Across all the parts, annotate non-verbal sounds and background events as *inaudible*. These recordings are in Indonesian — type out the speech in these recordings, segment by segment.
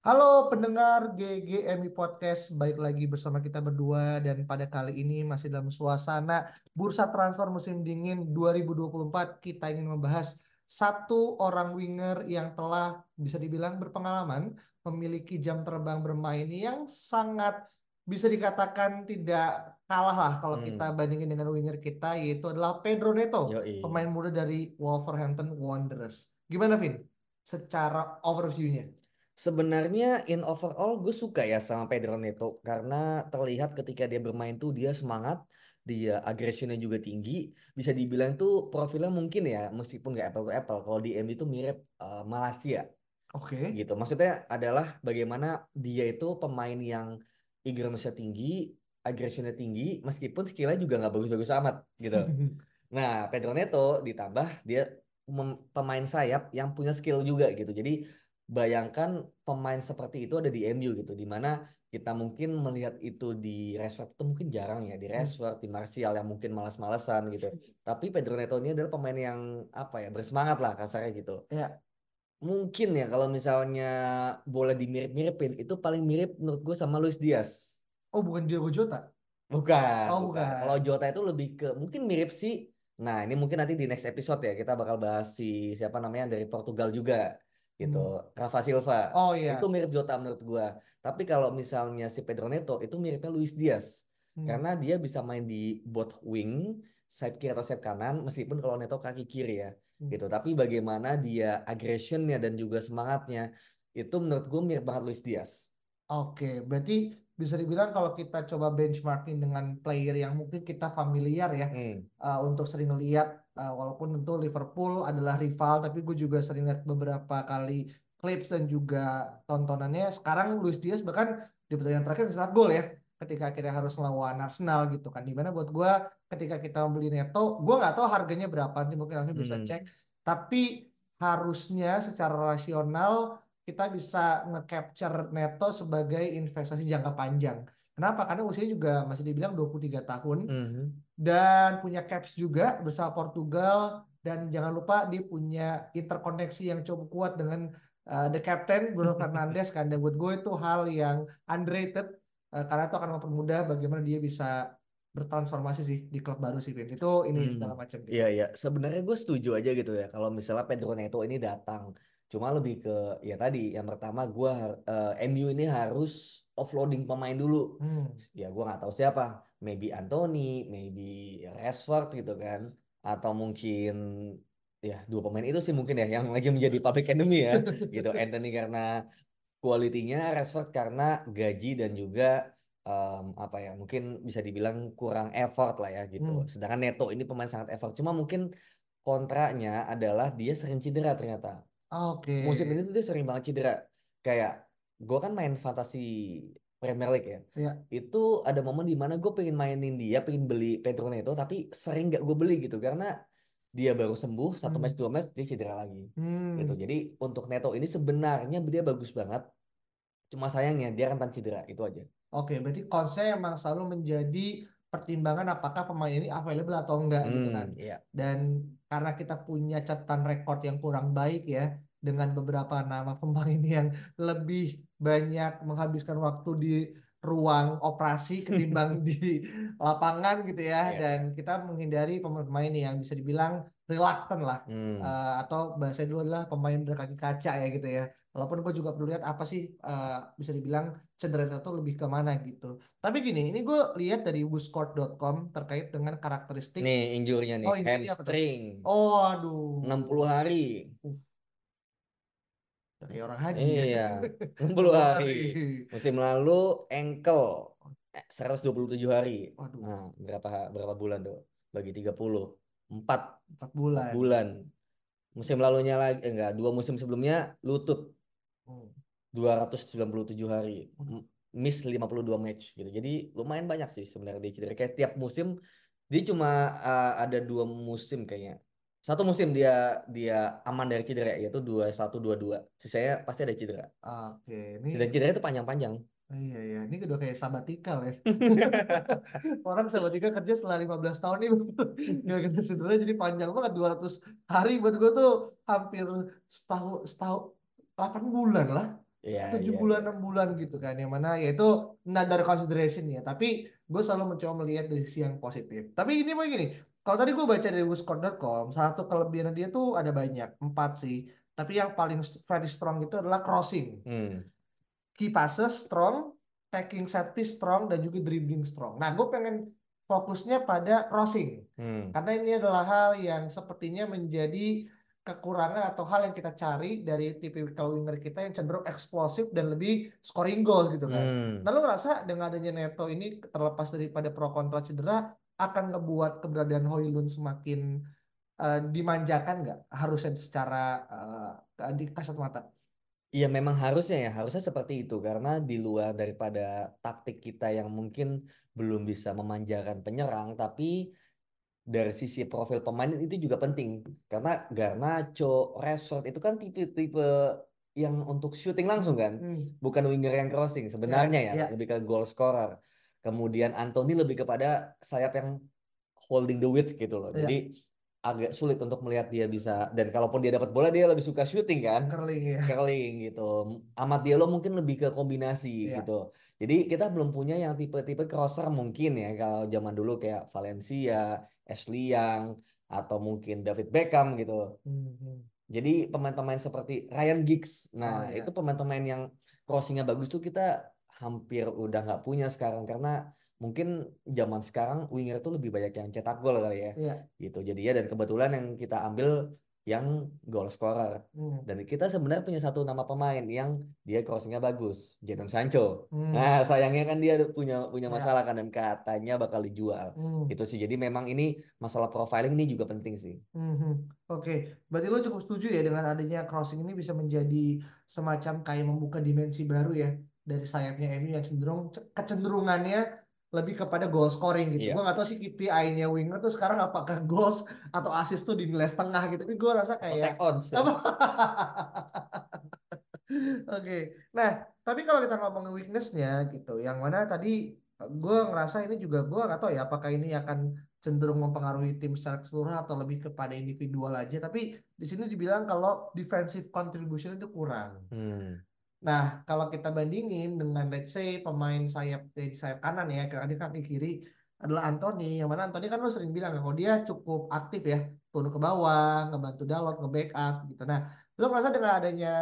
Halo pendengar GGMI Podcast, baik lagi bersama kita berdua dan pada kali ini masih dalam suasana bursa transfer musim dingin 2024 kita ingin membahas satu orang winger yang telah bisa dibilang berpengalaman memiliki jam terbang bermain yang sangat bisa dikatakan tidak kalah lah kalau Hmm. kita bandingin dengan winger kita yaitu adalah Pedro Neto, Yoi. pemain muda dari Wolverhampton Wanderers. Gimana Vin? Secara overview-nya? Sebenarnya in overall gue suka ya sama Pedro Neto karena terlihat ketika dia bermain tuh dia semangat, dia aggressionnya juga tinggi. Bisa dibilang tuh profilnya mungkin ya meskipun nggak apple to apple. Kalau di MU itu mirip eh, Malaysia Oke. gitu. Maksudnya adalah bagaimana dia itu pemain yang eagerness-nya tinggi, aggressionnya tinggi, meskipun skillnya juga nggak bagus-bagus amat gitu. *laughs* Nah, Pedro Neto ditambah dia pemain sayap yang punya skill juga gitu. Jadi bayangkan pemain seperti itu ada di MU gitu, di mana kita mungkin melihat itu di Rashford itu mungkin jarang ya di Rashford, di Martial yang mungkin malas-malasan gitu. Tapi Pedro Neto ini adalah pemain yang apa ya bersemangat lah kasarnya gitu. Ya. Mungkin ya kalau misalnya boleh dimirip-miripin itu paling mirip menurut gue sama Luis Diaz. Oh bukan Diogo Jota? Bukan, Oh, bukan. bukan. Kalau Jota itu lebih ke mungkin mirip sih. Nah, ini mungkin nanti di next episode ya kita bakal bahas si siapa namanya dari Portugal juga gitu. Rafa Silva. Oh iya. Itu mirip Jota menurut gua. Tapi kalau misalnya si Pedro Neto itu miripnya Luis Diaz. Hmm. Karena dia bisa main di both wing, sayap kiri atau sayap kanan meskipun kalau Neto kaki kiri ya. Hmm. Gitu. Tapi bagaimana dia aggressionnya dan juga semangatnya itu menurut gua mirip banget Luis Diaz. Oke, berarti bisa dibilang kalau kita coba benchmarking dengan player yang mungkin kita familiar ya, Hmm. uh, untuk sering lihat, uh, walaupun tentu Liverpool adalah rival, tapi gue juga sering lihat beberapa kali clips dan juga tontonannya. Sekarang Luis Diaz bahkan di pertandingan terakhir bisa gol ya, ketika akhirnya harus melawan Arsenal gitu kan. Di mana buat gue ketika kita membeli Neto, gue nggak tahu harganya berapa, nanti mungkin langsung bisa Hmm. cek. Tapi harusnya secara rasional kita bisa nge-capture Neto sebagai investasi jangka panjang. Kenapa? Karena usianya juga masih dibilang 23 tahun Mhm. Dan punya caps juga bersama Portugal dan jangan lupa dia punya interkoneksi yang cukup kuat dengan uh, the captain Bruno *laughs* Fernandes kan dan buat gue itu hal yang underrated uh, karena itu akan mempermudah bagaimana dia bisa bertransformasi sih di klub baru sih Vin. Itu ini Hmm. segala macam gitu. Iya iya, sebenarnya gue setuju aja gitu ya kalau misalnya Pedro Neto ini datang. Cuma lebih ke ya tadi yang pertama gue MU ini harus offloading pemain dulu. Hmm. Ya gue nggak tahu siapa, maybe Anthony, maybe Rashford gitu kan, atau mungkin ya dua pemain itu sih mungkin ya yang lagi menjadi public enemy ya *laughs* gitu. Anthony karena kualitinya, Rashford karena gaji dan juga em, apa ya mungkin bisa dibilang kurang effort lah ya gitu. Hmm. Sedangkan Neto ini pemain sangat effort. Cuma mungkin kontranya adalah dia sering cedera ternyata. Oke. Musim ini tuh dia sering banget cedera. Kayak gue kan main fantasi Premier League ya. Iya. Itu ada momen di mana gue pengen mainin dia, pengen beli Pedro Neto, tapi sering gak gue beli gitu karena dia baru sembuh satu Hmm. match dua match dia cedera lagi Hmm. gitu. Jadi untuk Neto ini sebenarnya dia bagus banget. Cuma sayangnya dia rentan cedera itu aja. Oke, berarti konsepnya emang selalu menjadi pertimbangan apakah pemain ini available atau enggak gitu Hmm, kan. iya. Dan karena kita punya catatan rekor yang kurang baik ya dengan beberapa nama pemain yang lebih banyak menghabiskan waktu di ruang operasi *laughs* ketimbang di lapangan gitu ya Iya. dan kita menghindari pemain-pemain yang bisa dibilang reluctant lah Hmm. Eh, atau bahasa dulu adalah pemain berkaki kaca ya gitu ya. Walaupun gue juga perlu lihat apa sih eh, bisa dibilang cederanya tuh lebih ke mana gitu. Tapi gini, ini gue lihat dari WhoScored.com terkait dengan karakteristik. Nih injurnya nih, Oh, hamstring. Oh, aduh. 60 hari. Kayak orang haji ya. Iya, *laughs* 60 hari. Musim lalu ankle eh, 127 hari. Waduh, Nah, berapa berapa bulan tuh? Bagi 30. 4 empat bulan. bulan. Musim lalunya lagi eh, enggak, dua musim sebelumnya lutut. 297 hari. Miss 52 match gitu. Jadi lumayan banyak sih sebenarnya dia cedera. Kayak tiap musim dia cuma uh, ada dua musim kayaknya. Satu musim dia dia aman dari cedera yaitu 21 22. Sisanya pasti ada cedera. Oke, ini Dan cedera itu panjang-panjang. iya iya, ini udah kayak sabatikal ya. *laughs* *laughs* Orang sabatikal kerja setelah 15 tahun nih *laughs* kena cedera jadi panjang banget 200 hari buat gue tuh hampir setahun setahun 8 bulan lah. Iya, tujuh iya, bulan iya. enam bulan gitu kan yang mana ya itu another consideration ya tapi gue selalu mencoba melihat dari sisi yang positif tapi ini begini kalau tadi gue baca dari WhoScored.com satu kelebihan dia tuh ada banyak empat sih tapi yang paling very strong itu adalah crossing Hmm. key passes strong taking set piece strong dan juga dribbling strong nah gue pengen fokusnya pada crossing Hmm. karena ini adalah hal yang sepertinya menjadi kekurangan atau hal yang kita cari dari tipikal winger kita yang cenderung eksplosif dan lebih scoring goals gitu kan. Hmm. Nah lu ngerasa dengan adanya Neto ini terlepas daripada pro kontra cedera akan ngebuat keberadaan Hoylund semakin eh, dimanjakan nggak? Harusnya secara eh, di kasat mata. Iya memang harusnya ya, harusnya seperti itu karena di luar daripada taktik kita yang mungkin belum bisa memanjakan penyerang, tapi dari sisi profil pemain itu juga penting karena Garnacho, Rashford itu kan tipe-tipe yang untuk shooting langsung kan, Hmm. bukan winger yang crossing sebenarnya ya, ya. lebih ke goal scorer. Kemudian Anthony lebih kepada sayap yang holding the width gitu loh. Ya. Jadi agak sulit untuk melihat dia bisa dan kalaupun dia dapat bola dia lebih suka shooting kan Curling ya. curling gitu. Amat Diallo mungkin lebih ke kombinasi Iya. gitu. Jadi kita belum punya yang tipe-tipe crosser mungkin ya kalau zaman dulu kayak Valencia, Ashley Young atau mungkin David Beckham gitu. Hmm, hmm. Jadi pemain-pemain seperti Ryan Giggs. Nah, Oh, iya. itu pemain-pemain yang crossingnya bagus tuh kita hampir udah nggak punya sekarang karena mungkin zaman sekarang winger tuh lebih banyak yang cetak gol kali ya. Iya. Gitu. Jadi ya dan kebetulan yang kita ambil yang goal scorer. Hmm. Dan kita sebenarnya punya satu nama pemain yang dia crossingnya bagus, Jadon Sancho. Hmm. Nah, sayangnya kan dia punya punya Ya. masalah kan dan katanya bakal dijual. Hmm. Itu sih. Jadi memang ini masalah profiling ini juga penting sih. Mhm. Oke, berarti lo cukup setuju ya dengan adanya crossing ini bisa menjadi semacam kayak membuka dimensi baru ya dari sayapnya MU yang cenderung kecenderungannya lebih kepada goal scoring gitu. Iya. Gue gak tahu sih KPI-nya winger tuh sekarang apakah goals atau assist tuh dinilai setengah gitu. Tapi gue rasa kayak ya. apa? *laughs* Oke, nah tapi kalau kita ngomongin weakness-nya gitu, yang mana tadi gue ngerasa ini juga gue nggak tahu ya apakah ini akan cenderung mempengaruhi tim secara keseluruhan atau lebih kepada individual aja. Tapi di sini dibilang kalau defensive contribution itu kurang. Hmm. Nah, kalau kita bandingin dengan let's say pemain sayap di sayap kanan ya, karena kaki kiri adalah Anthony, yang mana Anthony kan lo sering bilang ya, kalau dia cukup aktif ya, turun ke bawah, ngebantu Dalot, nge-backup gitu. Nah, lo merasa dengan adanya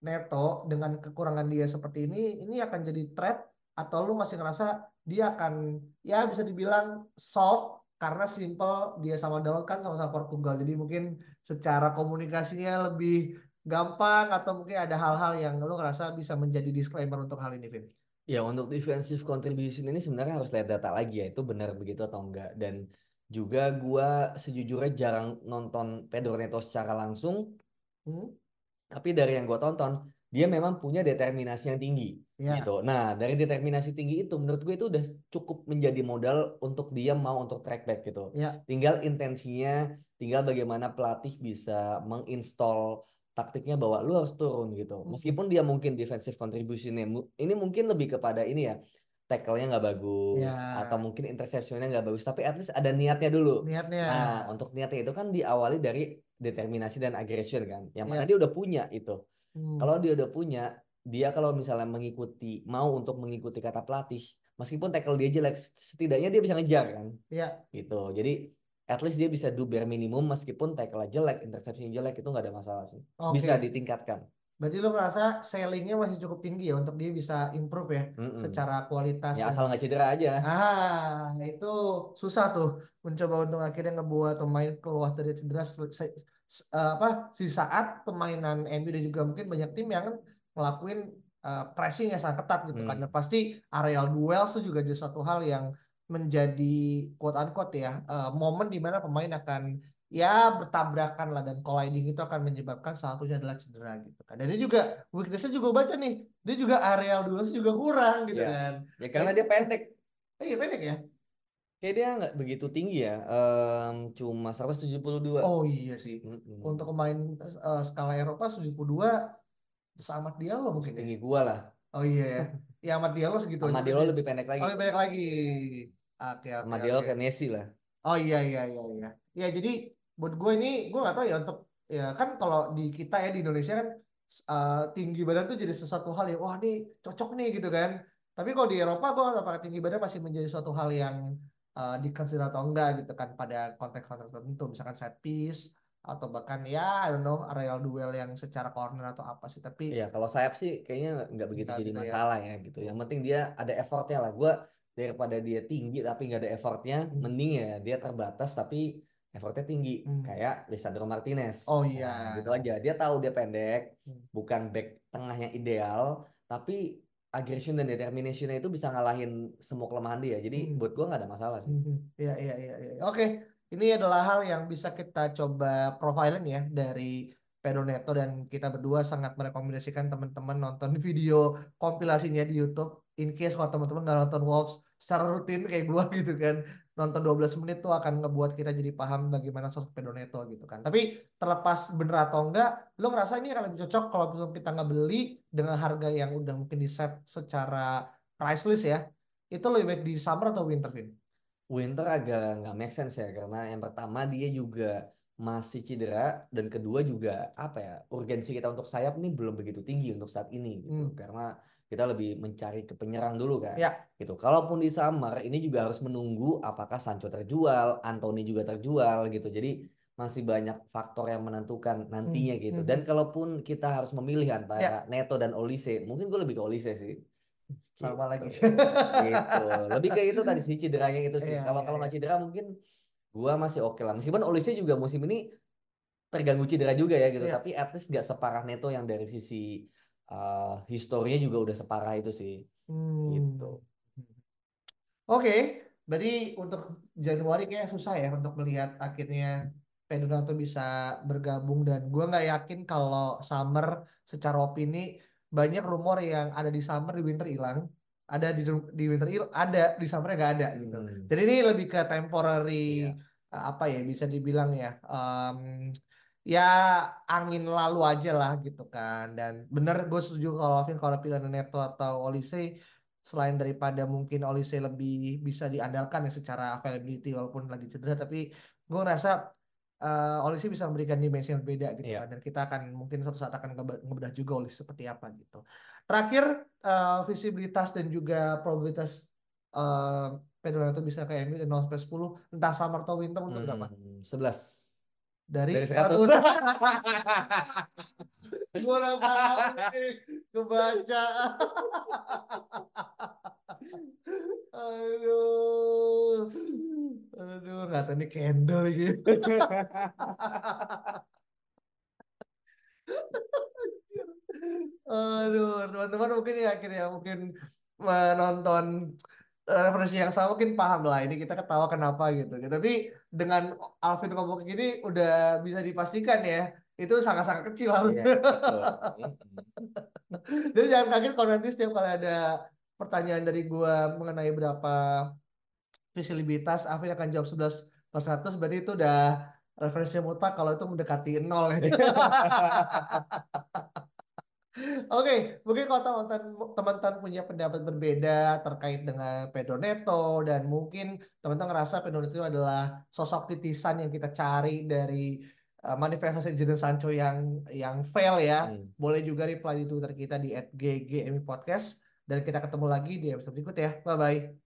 Neto dengan kekurangan dia seperti ini, ini akan jadi threat atau lu masih ngerasa dia akan ya bisa dibilang soft karena simple dia sama Dalot kan sama-sama Portugal, jadi mungkin secara komunikasinya lebih gampang atau mungkin ada hal-hal yang lu ngerasa bisa menjadi disclaimer untuk hal ini, Vin? Ya untuk defensive contribution ini sebenarnya harus lihat data lagi ya itu benar begitu atau enggak dan juga gua sejujurnya jarang nonton Pedro Neto secara langsung Hmm? tapi dari yang gue tonton dia memang punya determinasi yang tinggi Ya. gitu. Nah dari determinasi tinggi itu menurut gue itu udah cukup menjadi modal untuk dia mau untuk track back gitu. Ya. Tinggal intensinya, tinggal bagaimana pelatih bisa menginstall taktiknya bahwa lu harus turun gitu. Mhm. Meskipun dia mungkin defensive contributionnya ini mungkin lebih kepada ini ya tackle-nya nggak bagus Ya. atau mungkin interception-nya nggak bagus tapi at least ada niatnya dulu Niatnya. nah untuk niatnya itu kan diawali dari determinasi dan aggression kan yang mana Ya. dia udah punya itu Hmm. kalau dia udah punya dia kalau misalnya mengikuti mau untuk mengikuti kata pelatih meskipun tackle dia jelek setidaknya dia bisa ngejar kan Ya. gitu jadi at least dia bisa do bare minimum meskipun tackle jelek interception jelek itu nggak ada masalah sih Oke. bisa ditingkatkan Berarti lu ngerasa sellingnya masih cukup tinggi ya untuk dia bisa improve ya Mm-mm. secara kualitas. ya dan- asal nggak cedera aja Ah, itu susah tuh mencoba untuk akhirnya ngebuat pemain keluar dari cedera se- eh, apa si saat permainan MU dan juga mungkin banyak tim yang ngelakuin eh, pressing yang sangat ketat gitu kan. Hmm. Dan pasti areal duel itu juga jadi suatu hal yang menjadi quote unquote ya eh, momen di mana pemain akan ya bertabrakan lah dan colliding itu akan menyebabkan salah satunya adalah cedera gitu kan. Dan dia juga weakness-nya juga baca nih. Dia juga areal duel juga kurang gitu Iya. kan. ya karena dia pendek Eh, iya pendek ya. kayak dia nggak begitu tinggi ya em, cuma 172 Oh iya sih. Mm-mm. Untuk pemain eh, skala Eropa 72 sama Diallo mungkin ya. tinggi gua lah Oh iya ya. *laughs* Ya Amat Diallo segitu sama aja Diallo lebih pendek lagi Oh lebih banyak lagi. Oke oke sama Diallo kayak Messi lah Oh iya iya iya iya. Ya jadi buat gue ini gue nggak tahu ya untuk ya kan kalau di kita ya di Indonesia kan eh, tinggi badan tuh jadi sesuatu hal yang wah nih cocok nih gitu kan. Tapi kalau di Eropa gue nggak tahu apakah tinggi badan masih menjadi suatu hal yang eh, dikonsider atau enggak gitu kan pada konteks-konteks tertentu misalkan set piece atau bahkan ya I don't know areal duel yang secara corner atau apa sih tapi Iya, kalau sayap sih kayaknya nggak begitu jadi gitu ya. masalah ya gitu. Yang penting dia ada effortnya lah. Gua daripada dia tinggi tapi nggak ada effortnya, Hmm. mending ya dia terbatas tapi effortnya tinggi. Hmm. Kayak Lisandro Martinez. Oh Nah, iya. gitu aja. Dia tahu dia pendek, Hmm. bukan back tengahnya ideal, tapi aggression dan determinationnya itu bisa ngalahin semua kelemahan dia. Jadi Hmm. buat gua nggak ada masalah sih. Mhm. Iya, iya, iya, iya. Oke, ini adalah hal yang bisa kita coba profiling ya dari Pedro Neto dan kita berdua sangat merekomendasikan teman-teman nonton *laughs* video kompilasinya di YouTube. In case kalau teman-teman nggak nonton Wolves secara rutin kayak gua *laughs* gitu kan, nonton 12 menit tuh akan ngebuat kita jadi paham bagaimana sosok Pedro Neto gitu kan. Tapi terlepas bener atau enggak, lo ngerasa ini akan lebih cocok kalau kita nggak beli dengan harga yang udah mungkin di set secara priceless ya. Itu lebih baik di summer atau winter, Vin? Winter agak nggak make sense ya karena yang pertama dia juga masih cedera dan kedua juga apa ya urgensi kita untuk sayap nih belum begitu tinggi untuk saat ini gitu Hmm. karena kita lebih mencari ke penyerang dulu kan Ya. gitu kalaupun di summer ini juga harus menunggu apakah Sancho terjual Anthony juga terjual gitu jadi masih banyak faktor yang menentukan nantinya Hmm, gitu hmm, dan kalaupun kita harus memilih antara Ya. Neto dan Olise mungkin gue lebih ke Olise sih Sama lagi. gitu lebih kayak itu tadi sih cederanya itu sih Iya, kalau iya, kalau iya. nggak cedera mungkin gua masih oke lah meskipun Olise juga musim ini terganggu cedera juga ya gitu Iya. tapi at least nggak separah Neto yang dari sisi uh, historinya juga udah separah itu sih Hmm. gitu Oke, berarti untuk Januari kayak susah ya untuk melihat akhirnya Pedro bisa bergabung dan gua nggak yakin kalau Summer secara opini banyak rumor yang ada di Summer di Winter hilang, ada di di Winter hilang, ada di Summer nggak ada gitu. Hmm. Jadi ini lebih ke temporary Iya. uh, apa ya bisa dibilang ya em, ya angin lalu aja lah gitu kan dan bener gue setuju kalau Alvin kalau pilihan Neto atau Olise selain daripada mungkin Olise lebih bisa diandalkan ya secara availability walaupun lagi cedera tapi gue ngerasa eh, Olise bisa memberikan dimensi yang berbeda gitu Iya. kan dan kita akan mungkin suatu saat akan ngebe- ngebedah juga Olise seperti apa gitu. Terakhir eh, visibilitas dan juga probabilitas eh Pedro Neto bisa ke MU dan 0 sampai 10 entah summer atau winter untuk berapa? Hmm, 11 dari dari 100 100 gue udah tahu nih kebaca. *laughs* Aduh aduh ini candle gitu aduh teman-teman mungkin ya akhirnya mungkin menonton referensi yang sama mungkin paham lah ini kita ketawa kenapa gitu tapi dengan Alvin ngomong gini udah bisa dipastikan ya itu sangat-sangat kecil Iya, harusnya betul. Mm-mm. *laughs* jadi jangan kaget kalau nanti setiap kali ada pertanyaan dari gua mengenai berapa visibilitas Alvin akan jawab 11 per 100 berarti itu udah referensi mutlak kalau itu mendekati nol ya *laughs* Oke, mungkin kalau teman-teman teman-teman punya pendapat berbeda terkait dengan Pedro Neto dan mungkin teman-teman ngerasa Pedro Neto adalah sosok titisan yang kita cari dari uh, manifestasi Jadon Sancho yang yang fail ya. Hmm. Boleh juga reply di Twitter kita di @ggmi podcast dan kita ketemu lagi di episode berikut ya. Bye bye.